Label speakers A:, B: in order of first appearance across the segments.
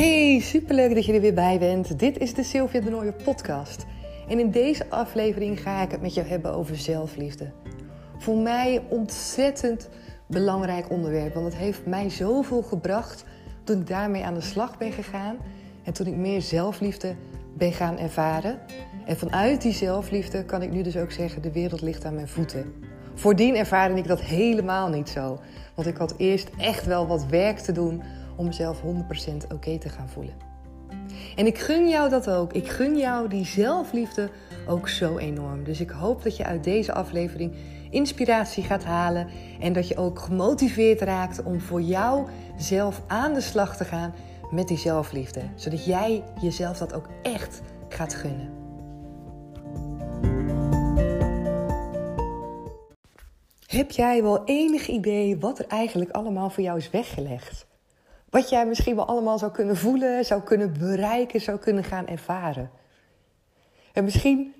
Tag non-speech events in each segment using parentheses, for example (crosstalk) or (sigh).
A: Hey, superleuk dat je er weer bij bent. Dit is de Sylvia de Nooijer podcast. En in deze aflevering ga ik het met jou hebben over zelfliefde. Voor mij ontzettend belangrijk onderwerp, want het heeft mij zoveel gebracht toen ik daarmee aan de slag ben gegaan en toen ik meer zelfliefde ben gaan ervaren. En vanuit die zelfliefde kan ik nu dus ook zeggen: de wereld ligt aan mijn voeten. Voordien ervaarde ik dat helemaal niet zo. Want ik had eerst echt wel wat werk te doen om mezelf 100% oké te gaan voelen. En ik gun jou dat ook. Ik gun jou die zelfliefde ook zo enorm. Dus ik hoop dat je uit deze aflevering inspiratie gaat halen en dat je ook gemotiveerd raakt om voor jou zelf aan de slag te gaan met die zelfliefde, zodat jij jezelf dat ook echt gaat gunnen. Heb jij wel enig idee wat er eigenlijk allemaal voor jou is weggelegd? Wat jij misschien wel allemaal zou kunnen voelen, zou kunnen bereiken, zou kunnen gaan ervaren. En misschien,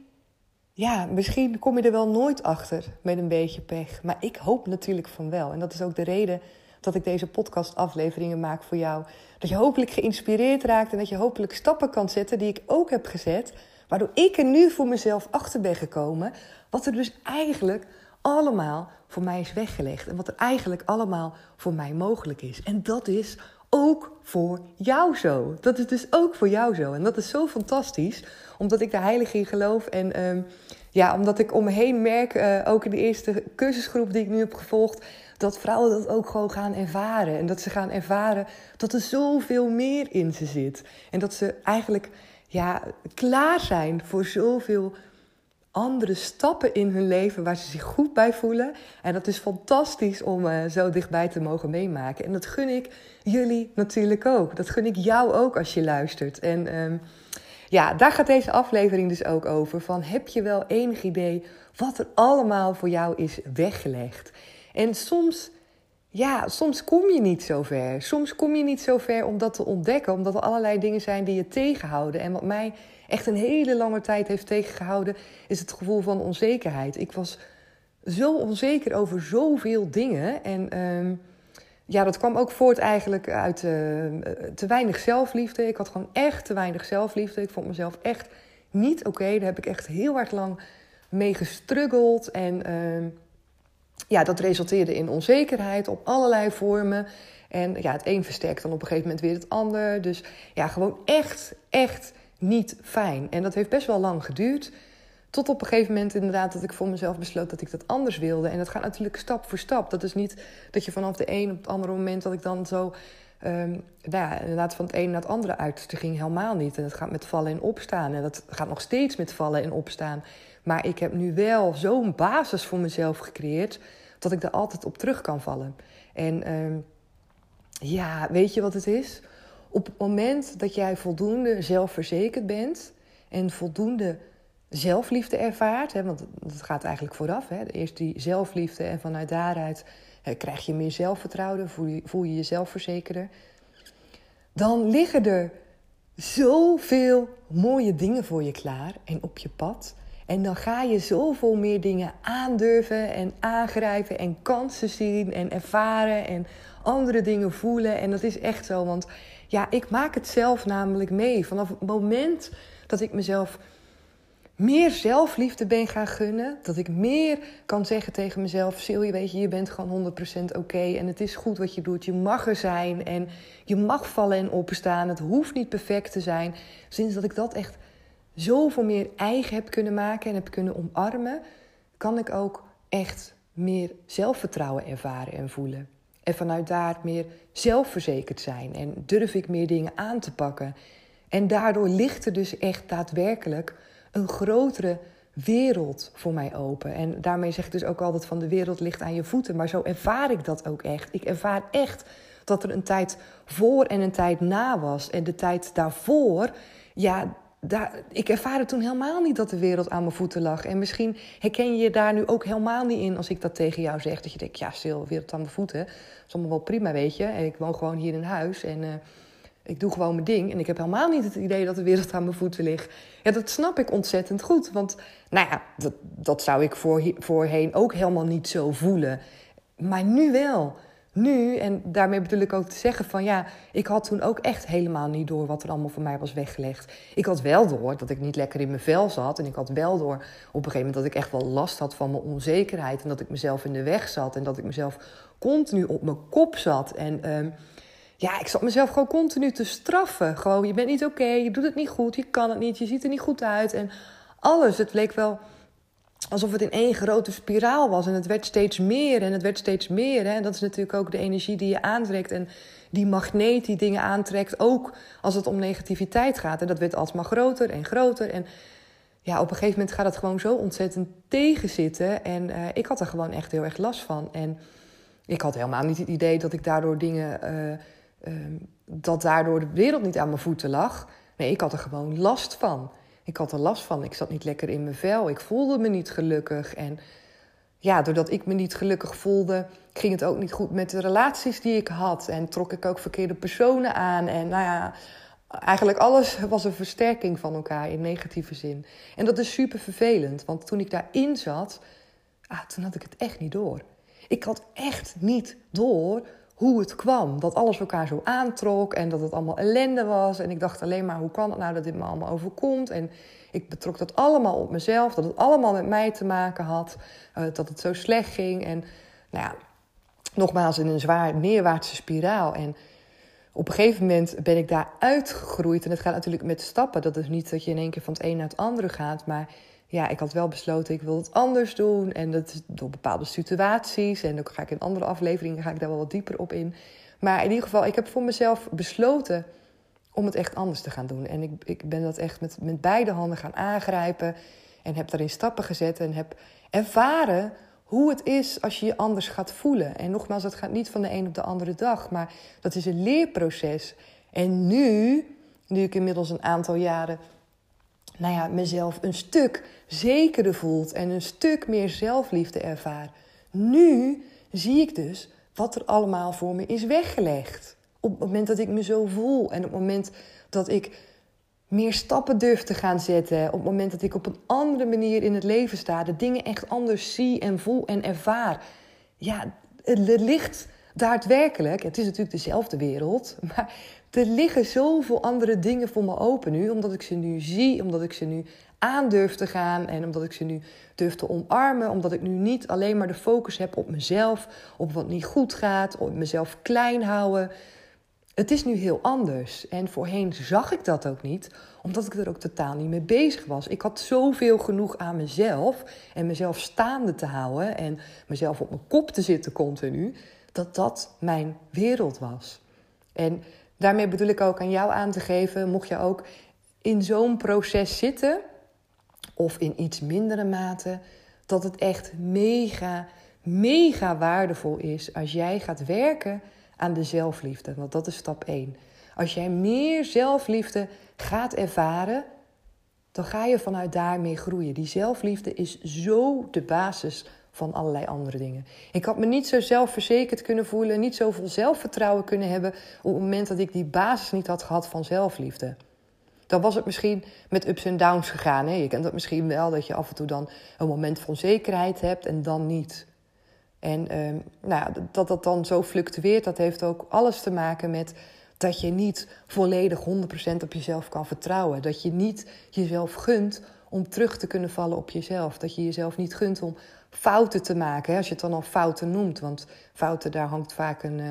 A: ja, misschien kom je er wel nooit achter met een beetje pech. Maar ik hoop natuurlijk van wel. En dat is ook de reden dat ik deze podcastafleveringen maak voor jou. Dat je hopelijk geïnspireerd raakt en dat je hopelijk stappen kan zetten die ik ook heb gezet. Waardoor ik er nu voor mezelf achter ben gekomen. Wat er dus eigenlijk allemaal voor mij is weggelegd. En wat er eigenlijk allemaal voor mij mogelijk is. En dat is ook voor jou zo. Dat is dus ook voor jou zo. En dat is zo fantastisch, omdat ik de heilige in geloof. En ehm, ja, omdat ik om me heen merk, uh, ook in de eerste cursusgroep die ik nu heb gevolgd, dat vrouwen dat ook gewoon gaan ervaren. En dat ze gaan ervaren dat er zoveel meer in ze zit. En dat ze eigenlijk ja, klaar zijn voor zoveel andere stappen in hun leven waar ze zich goed bij voelen. En dat is fantastisch om uh, zo dichtbij te mogen meemaken. En dat gun ik jullie natuurlijk ook. Dat gun ik jou ook als je luistert. En um, ja, daar gaat deze aflevering dus ook over. Van heb je wel enig idee wat er allemaal voor jou is weggelegd? En soms, ja, soms kom je niet zo ver. Soms kom je niet zo ver om dat te ontdekken, omdat er allerlei dingen zijn die je tegenhouden. En wat mij echt een hele lange tijd heeft tegengehouden, is het gevoel van onzekerheid. Ik was zo onzeker over zoveel dingen. En uh, ja, dat kwam ook voort eigenlijk uit uh, te weinig zelfliefde. Ik had gewoon echt te weinig zelfliefde. Ik vond mezelf echt niet oké. Daar heb ik echt heel hard lang mee gestruggeld. En uh, ja, dat resulteerde in onzekerheid op allerlei vormen. En ja, het een versterkt dan op een gegeven moment weer het ander. Dus ja, gewoon echt, echt niet fijn. En dat heeft best wel lang geduurd. Tot op een gegeven moment inderdaad dat ik voor mezelf besloot dat ik dat anders wilde. En dat gaat natuurlijk stap voor stap. Dat is niet dat je vanaf de een op het andere moment dat ik dan zo... Um, nou ja, inderdaad van het een naar het andere uit ging helemaal niet. En dat gaat met vallen en opstaan. En dat gaat nog steeds met vallen en opstaan. Maar ik heb nu wel zo'n basis voor mezelf gecreëerd... dat ik er altijd op terug kan vallen. En um, ja, weet je wat het is? Op het moment dat jij voldoende zelfverzekerd bent en voldoende zelfliefde ervaart, hè, want dat gaat eigenlijk vooraf, hè, eerst die zelfliefde en vanuit daaruit krijg je meer zelfvertrouwen, voel je, voel je jezelf verzekerder, dan liggen er zoveel mooie dingen voor je klaar en op je pad. En dan ga je zoveel meer dingen aandurven en aangrijpen en kansen zien en ervaren en andere dingen voelen. En dat is echt zo, want ja, ik maak het zelf namelijk mee. Vanaf het moment dat ik mezelf meer zelfliefde ben gaan gunnen. Dat ik meer kan zeggen tegen mezelf: Sil, weet je, je bent gewoon 100% oké. en het is goed wat je doet. Je mag er zijn en je mag vallen en opstaan. Het hoeft niet perfect te zijn. Sinds dat ik dat echt zoveel meer eigen heb kunnen maken en heb kunnen omarmen, kan ik ook echt meer zelfvertrouwen ervaren en voelen. En vanuit daar meer zelfverzekerd zijn. En durf ik meer dingen aan te pakken. En daardoor ligt er dus echt daadwerkelijk een grotere wereld voor mij open. En daarmee zeg ik dus ook altijd van de wereld ligt aan je voeten. Maar zo ervaar ik dat ook echt. Ik ervaar echt dat er een tijd voor en een tijd na was. En de tijd daarvoor, ja, daar, ik ervaarde toen helemaal niet dat de wereld aan mijn voeten lag. En misschien herken je je daar nu ook helemaal niet in als ik dat tegen jou zeg. Dat je denkt, ja, stil, wereld aan mijn voeten. Dat is allemaal wel prima, weet je. En ik woon gewoon hier in huis en uh, ik doe gewoon mijn ding. En ik heb helemaal niet het idee dat de wereld aan mijn voeten ligt. Ja, dat snap ik ontzettend goed. Want, nou ja, dat, dat zou ik voor, voorheen ook helemaal niet zo voelen. Maar nu wel. nu, en daarmee bedoel ik ook te zeggen van ja, ik had toen ook echt helemaal niet door wat er allemaal voor mij was weggelegd. Ik had wel door dat ik niet lekker in mijn vel zat. En ik had wel door op een gegeven moment dat ik echt wel last had van mijn onzekerheid. En dat ik mezelf in de weg zat. En dat ik mezelf continu op mijn kop zat. En um, ja, ik zat mezelf gewoon continu te straffen. Gewoon, je bent niet oké, je doet het niet goed, je kan het niet, je ziet er niet goed uit. En alles, het leek wel alsof het in één grote spiraal was. En het werd steeds meer en het werd steeds meer. Hè? En dat is natuurlijk ook de energie die je aantrekt. En die magneet die dingen aantrekt, ook als het om negativiteit gaat. En dat werd alsmaar groter en groter. En ja, op een gegeven moment gaat het gewoon zo ontzettend tegenzitten. En uh, ik had er gewoon echt heel erg last van. En ik had helemaal niet het idee dat ik daardoor dingen... Uh, uh, dat daardoor de wereld niet aan mijn voeten lag. Nee, ik had er gewoon last van. Ik had er last van. Ik zat niet lekker in mijn vel. Ik voelde me niet gelukkig. En ja, doordat ik me niet gelukkig voelde, ging het ook niet goed met de relaties die ik had. En trok ik ook verkeerde personen aan. En nou ja, eigenlijk alles was een versterking van elkaar in negatieve zin. En dat is super vervelend, want toen ik daarin zat, ah, toen had ik het echt niet door. Ik had echt niet door hoe het kwam. Dat alles elkaar zo aantrok en dat het allemaal ellende was. En ik dacht alleen maar, hoe kan het nou dat dit me allemaal overkomt? En ik betrok dat allemaal op mezelf, dat het allemaal met mij te maken had. Uh, dat het zo slecht ging. En nou ja, nogmaals in een zwaar neerwaartse spiraal. En op een gegeven moment ben ik daar uitgegroeid. En het gaat natuurlijk met stappen. Dat is niet dat je in één keer van het een naar het andere gaat. Maar ja, ik had wel besloten, ik wil het anders doen. En dat door bepaalde situaties. En dan ga ik in andere afleveringen ga ik daar wel wat dieper op in. Maar in ieder geval, ik heb voor mezelf besloten om het echt anders te gaan doen. En ik, ik ben dat echt met, met beide handen gaan aangrijpen. En heb daarin stappen gezet en heb ervaren hoe het is als je je anders gaat voelen. En nogmaals, dat gaat niet van de een op de andere dag. Maar dat is een leerproces. En nu, nu ik inmiddels een aantal jaren nou ja, mezelf een stuk zekerder voelt en een stuk meer zelfliefde ervaar. Nu zie ik dus wat er allemaal voor me is weggelegd. Op het moment dat ik me zo voel en op het moment dat ik meer stappen durf te gaan zetten, op het moment dat ik op een andere manier in het leven sta, de dingen echt anders zie en voel en ervaar. Ja, het ligt daadwerkelijk, het is natuurlijk dezelfde wereld, (laughs) maar er liggen zoveel andere dingen voor me open nu, omdat ik ze nu zie, omdat ik ze nu aan durf te gaan en omdat ik ze nu durf te omarmen, omdat ik nu niet alleen maar de focus heb op mezelf, op wat niet goed gaat, op mezelf klein houden. Het is nu heel anders en voorheen zag ik dat ook niet, omdat ik er ook totaal niet mee bezig was. Ik had zoveel genoeg aan mezelf en mezelf staande te houden en mezelf op mijn kop te zitten continu, dat dat mijn wereld was. En daarmee bedoel ik ook aan jou aan te geven, mocht je ook in zo'n proces zitten, of in iets mindere mate, dat het echt mega, mega waardevol is als jij gaat werken aan de zelfliefde. Want dat is stap 1. Als jij meer zelfliefde gaat ervaren, dan ga je vanuit daar mee groeien. Die zelfliefde is zo de basis van allerlei andere dingen. Ik had me niet zo zelfverzekerd kunnen voelen, niet zoveel zelfvertrouwen kunnen hebben op het moment dat ik die basis niet had gehad van zelfliefde. Dan was het misschien met ups en downs gegaan. Hè? Je kent dat misschien wel, dat je af en toe dan een moment van zekerheid hebt en dan niet. En ehm, nou dat dat dan zo fluctueert, dat heeft ook alles te maken met dat je niet volledig 100% op jezelf kan vertrouwen. Dat je niet jezelf gunt om terug te kunnen vallen op jezelf. Dat je jezelf niet gunt om fouten te maken. Hè? Als je het dan al fouten noemt. Want fouten, daar hangt vaak een, eh,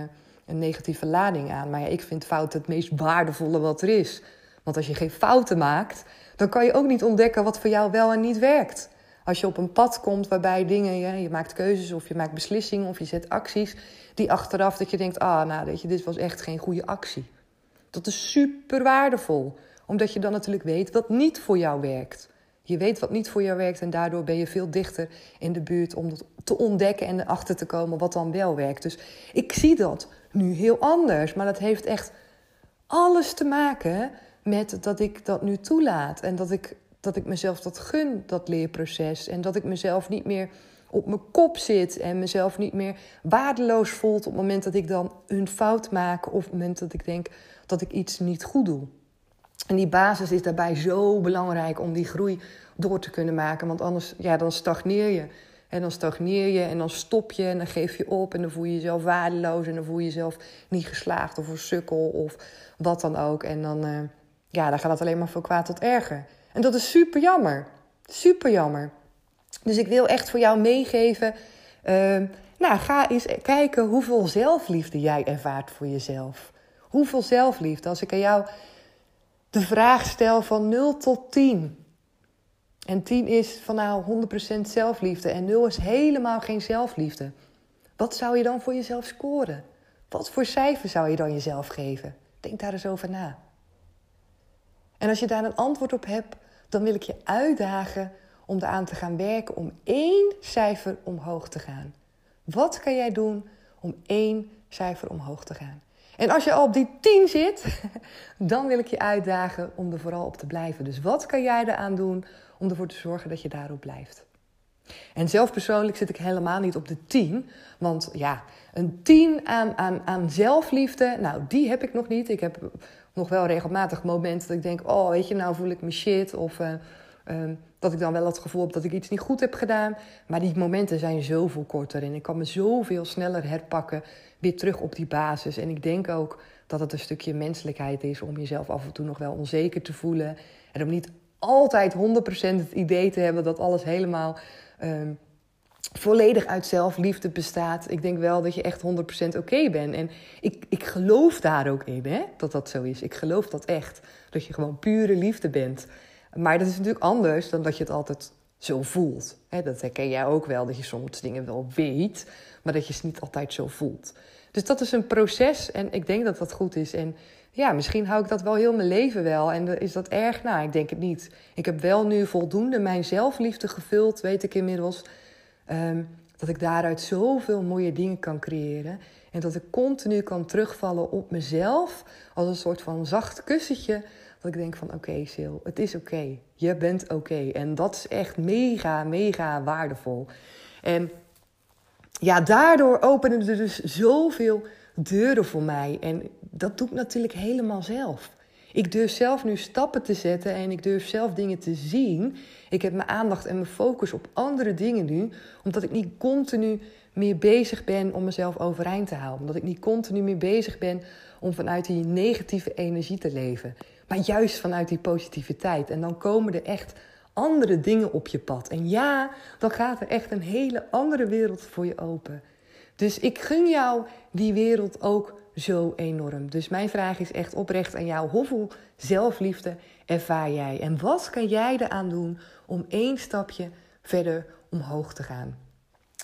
A: een negatieve lading aan. Maar ja, ik vind fouten het meest waardevolle wat er is. Want als je geen fouten maakt, dan kan je ook niet ontdekken wat voor jou wel en niet werkt. Als je op een pad komt waarbij dingen, je maakt keuzes of je maakt beslissingen of je zet acties die achteraf dat je denkt, ah, nou, weet je, dit was echt geen goede actie. Dat is super waardevol, omdat je dan natuurlijk weet wat niet voor jou werkt. Je weet wat niet voor jou werkt en daardoor ben je veel dichter in de buurt om dat te ontdekken en erachter te komen wat dan wel werkt. Dus ik zie dat nu heel anders, maar dat heeft echt alles te maken met dat ik dat nu toelaat en dat ik, dat ik mezelf dat gun, dat leerproces. En dat ik mezelf niet meer op mijn kop zit en mezelf niet meer waardeloos voelt op het moment dat ik dan een fout maak of op het moment dat ik denk dat ik iets niet goed doe. En die basis is daarbij zo belangrijk om die groei door te kunnen maken, want anders ja, dan stagneer je. En dan stagneer je en dan stop je en dan geef je op en dan voel je jezelf waardeloos en dan voel je jezelf niet geslaagd of een sukkel of wat dan ook. En dan, uh, ja, dan gaat het alleen maar van kwaad tot erger. En dat is super jammer. Super jammer. Dus ik wil echt voor jou meegeven. Uh, nou, ga eens kijken hoeveel zelfliefde jij ervaart voor jezelf. Hoeveel zelfliefde. Als ik aan jou de vraag stel van 0 tot 10. En 10 is van nou 100% zelfliefde en 0 is helemaal geen zelfliefde. Wat zou je dan voor jezelf scoren? Wat voor cijfer zou je dan jezelf geven? Denk daar eens over na. En als je daar een antwoord op hebt, dan wil ik je uitdagen om eraan te gaan werken om één cijfer omhoog te gaan. Wat kan jij doen om één cijfer omhoog te gaan? En als je al op die 10 zit, (laughs) dan wil ik je uitdagen om er vooral op te blijven. Dus wat kan jij eraan doen om ervoor te zorgen dat je daarop blijft? En zelf persoonlijk zit ik helemaal niet op de 10. Want ja, een 10 aan, aan, aan zelfliefde, nou, die heb ik nog niet. Ik heb nog wel regelmatig momenten dat ik denk: oh, weet je, nou voel ik me shit. Of uh, uh, dat ik dan wel het gevoel heb dat ik iets niet goed heb gedaan. Maar die momenten zijn zoveel korter en ik kan me zoveel sneller herpakken weer terug op die basis. En ik denk ook dat het een stukje menselijkheid is om jezelf af en toe nog wel onzeker te voelen. En om niet altijd 100% het idee te hebben dat alles helemaal um, volledig uit zelfliefde bestaat. Ik denk wel dat je echt 100% oké bent. En ik, ik geloof daar ook in, hè, dat dat zo is. Ik geloof dat echt. Dat je gewoon pure liefde bent. Maar dat is natuurlijk anders dan dat je het altijd zo voelt. dat herken jij ook wel, dat je soms dingen wel weet, maar dat je ze niet altijd zo voelt. Dus dat is een proces en ik denk dat dat goed is. En ja, misschien hou ik dat wel heel mijn leven wel. En is dat erg? Nou, ik denk het niet. Ik heb wel nu voldoende mijn zelfliefde gevuld, weet ik inmiddels. Um, dat ik daaruit zoveel mooie dingen kan creëren. En dat ik continu kan terugvallen op mezelf als een soort van zacht kussentje dat ik denk van oké okay, Sil, het is oké. Je bent oké. En dat is echt mega, mega waardevol. En ja, daardoor openen er dus zoveel deuren voor mij. En dat doe ik natuurlijk helemaal zelf. Ik durf zelf nu stappen te zetten en ik durf zelf dingen te zien. Ik heb mijn aandacht en mijn focus op andere dingen nu, omdat ik niet continu meer bezig ben om mezelf overeind te houden. Omdat ik niet continu meer bezig ben om vanuit die negatieve energie te leven maar juist vanuit die positiviteit. En dan komen er echt andere dingen op je pad. En ja, dan gaat er echt een hele andere wereld voor je open. Dus ik gun jou die wereld ook zo enorm. Dus mijn vraag is echt oprecht aan jou: hoeveel zelfliefde ervaar jij? En wat kan jij eraan doen om één stapje verder omhoog te gaan?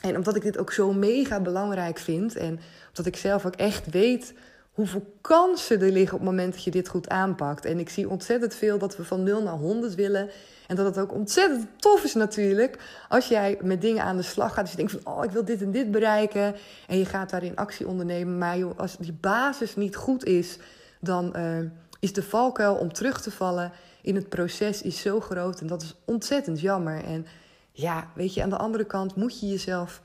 A: En omdat ik dit ook zo mega belangrijk vind en omdat ik zelf ook echt weet hoeveel kansen er liggen op het moment dat je dit goed aanpakt. En ik zie ontzettend veel dat we van 0 naar 100 willen. En dat het ook ontzettend tof is natuurlijk. Als jij met dingen aan de slag gaat. Dus je denkt van, oh, ik wil dit en dit bereiken. En je gaat daarin actie ondernemen. Maar joh, als die basis niet goed is, dan uh, is de valkuil om terug te vallen in het proces is zo groot. En dat is ontzettend jammer. En ja, weet je, aan de andere kant moet je jezelf,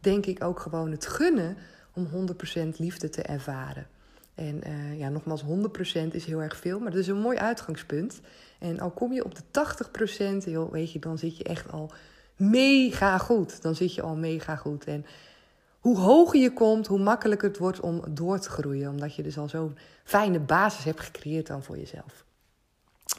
A: denk ik, ook gewoon het gunnen om 100% liefde te ervaren. En uh, ja, nogmaals, 100% is heel erg veel, maar dat is een mooi uitgangspunt. En al kom je op de 80%, joh, weet je, dan zit je echt al mega goed. Dan zit je al mega goed. En hoe hoger je komt, hoe makkelijker het wordt om door te groeien. Omdat je dus al zo'n fijne basis hebt gecreëerd dan voor jezelf.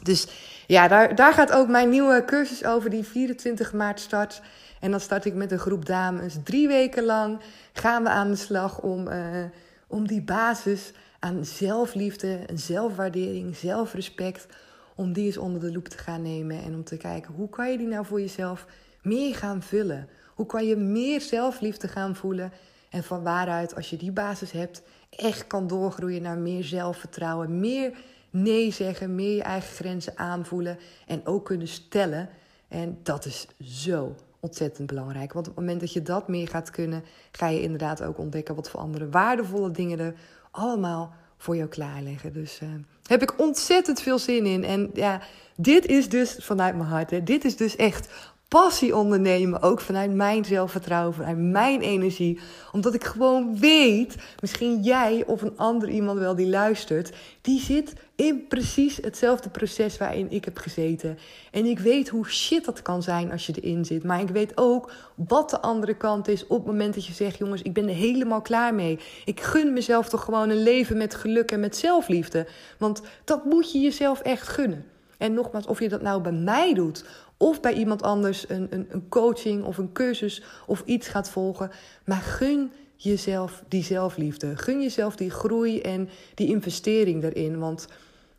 A: Dus ja, daar, daar gaat ook mijn nieuwe cursus over, die 24 maart start. En dan start ik met een groep dames. Drie weken lang gaan we aan de slag om, uh, om die basis aan zelfliefde, zelfwaardering, zelfrespect, om die eens onder de loep te gaan nemen en om te kijken hoe kan je die nou voor jezelf meer gaan vullen? Hoe kan je meer zelfliefde gaan voelen? En van waaruit, als je die basis hebt, echt kan doorgroeien naar meer zelfvertrouwen, meer nee zeggen, meer je eigen grenzen aanvoelen en ook kunnen stellen. En dat is zo ontzettend belangrijk. Want op het moment dat je dat meer gaat kunnen, ga je inderdaad ook ontdekken wat voor andere waardevolle dingen er allemaal voor jou klaarleggen. Dus uh, heb ik ontzettend veel zin in. En ja, dit is dus vanuit mijn hart. Hè, dit is dus echt passie ondernemen. Ook vanuit mijn zelfvertrouwen, vanuit mijn energie. Omdat ik gewoon weet, misschien jij of een ander iemand wel die luistert, die zit in precies hetzelfde proces waarin ik heb gezeten. En ik weet hoe shit dat kan zijn als je erin zit. Maar ik weet ook wat de andere kant is op het moment dat je zegt: jongens, ik ben er helemaal klaar mee. Ik gun mezelf toch gewoon een leven met geluk en met zelfliefde. Want dat moet je jezelf echt gunnen. En nogmaals, of je dat nou bij mij doet of bij iemand anders een, een, een coaching of een cursus of iets gaat volgen. Maar gun jezelf die zelfliefde. Gun jezelf die groei en die investering erin. Want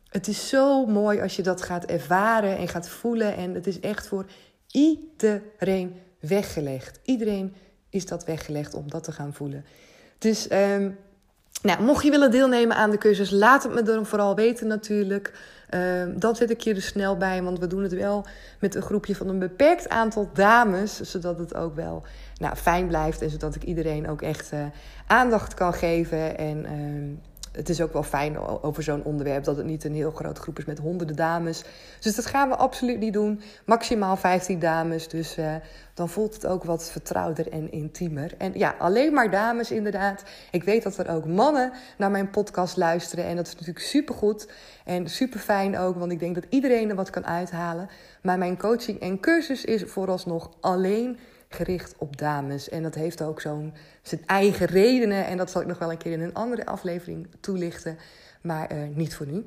A: het is zo mooi als je dat gaat ervaren en gaat voelen. En het is echt voor iedereen weggelegd. Iedereen is dat weggelegd om dat te gaan voelen. Dus um, nou, mocht je willen deelnemen aan de cursus, laat het me dan vooral weten natuurlijk. Uh, dan zet ik je er snel bij, want we doen het wel met een groepje van een beperkt aantal dames. Zodat het ook wel nou, fijn blijft en zodat ik iedereen ook echt uh, aandacht kan geven. En uh, het is ook wel fijn over zo'n onderwerp dat het niet een heel grote groep is met honderden dames. Dus dat gaan we absoluut niet doen. Maximaal 15 dames. Dus uh, dan voelt het ook wat vertrouwder en intiemer. En ja, alleen maar dames inderdaad. Ik weet dat er ook mannen naar mijn podcast luisteren. En dat is natuurlijk supergoed en super fijn ook. Want ik denk dat iedereen er wat kan uithalen. Maar mijn coaching en cursus is vooralsnog alleen gericht op dames. En dat heeft ook zo'n zijn eigen redenen. En dat zal ik nog wel een keer in een andere aflevering toelichten. Maar uh, niet voor nu.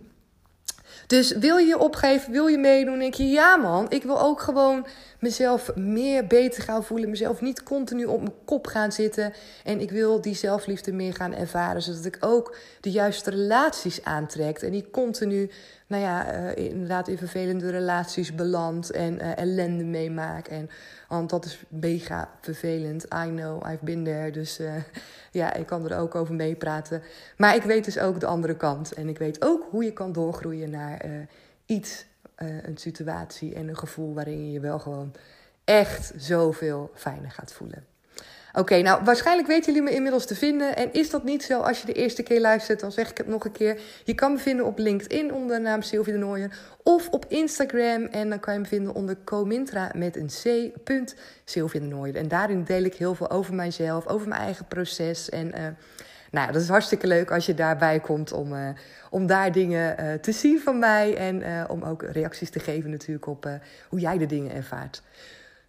A: Dus wil je je opgeven, wil je meedoen, denk je ja man, ik wil ook gewoon mezelf meer beter gaan voelen, mezelf niet continu op mijn kop gaan zitten en ik wil die zelfliefde meer gaan ervaren, zodat ik ook de juiste relaties aantrek en niet continu, nou ja, uh, inderdaad in vervelende relaties beland en uh, ellende meemaak en want dat is mega vervelend. I know, I've been there. Dus uh, (laughs) ja, ik kan er ook over meepraten. Maar ik weet dus ook de andere kant. En ik weet ook hoe je kan doorgroeien naar iets, een situatie en een gevoel waarin je je wel gewoon echt zoveel fijner gaat voelen. Oké, nou waarschijnlijk weten jullie me inmiddels te vinden. En is dat niet zo als je de eerste keer luistert, dan zeg ik het nog een keer. Je kan me vinden op LinkedIn onder de naam Sylvie de Nooijen. Of op Instagram en dan kan je me vinden onder Comintra met een C. Sylvie de. En daarin deel ik heel veel over mijzelf, over mijn eigen proces. En uh, nou, dat is hartstikke leuk als je daarbij komt om, uh, om daar dingen uh, te zien van mij. En om ook reacties te geven natuurlijk op hoe jij de dingen ervaart.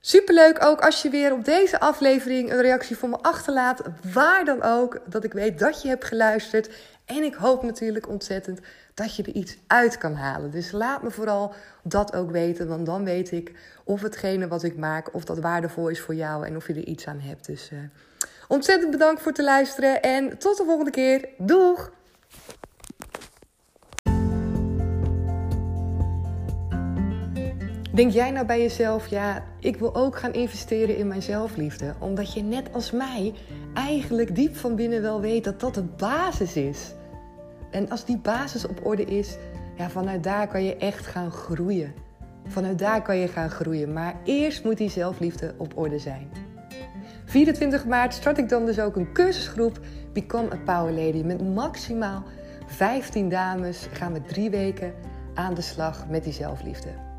A: Superleuk ook als je weer op deze aflevering een reactie voor me achterlaat. Waar dan ook, dat ik weet dat je hebt geluisterd. En ik hoop natuurlijk ontzettend dat je er iets uit kan halen. Dus laat me vooral dat ook weten, want dan weet ik of hetgene wat ik maak, of dat waardevol is voor jou en of je er iets aan hebt. Dus uh, ontzettend bedankt voor het luisteren en tot de volgende keer. Doeg! Denk jij nou bij jezelf, ja, ik wil ook gaan investeren in mijn zelfliefde? Omdat je net als mij eigenlijk diep van binnen wel weet dat dat de basis is. En als die basis op orde is, ja, vanuit daar kan je echt gaan groeien. Vanuit daar kan je gaan groeien. Maar eerst moet die zelfliefde op orde zijn. 24 maart start ik dan dus ook een cursusgroep Become a Power Lady. Met maximaal 15 dames gaan we drie weken aan de slag met die zelfliefde.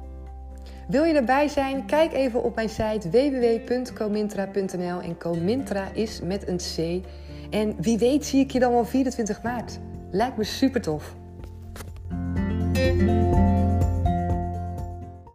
A: Wil je erbij zijn? Kijk even op mijn site www.comintra.nl. En Comintra is met een C. En wie weet zie ik je dan wel 24 maart. Lijkt me super tof.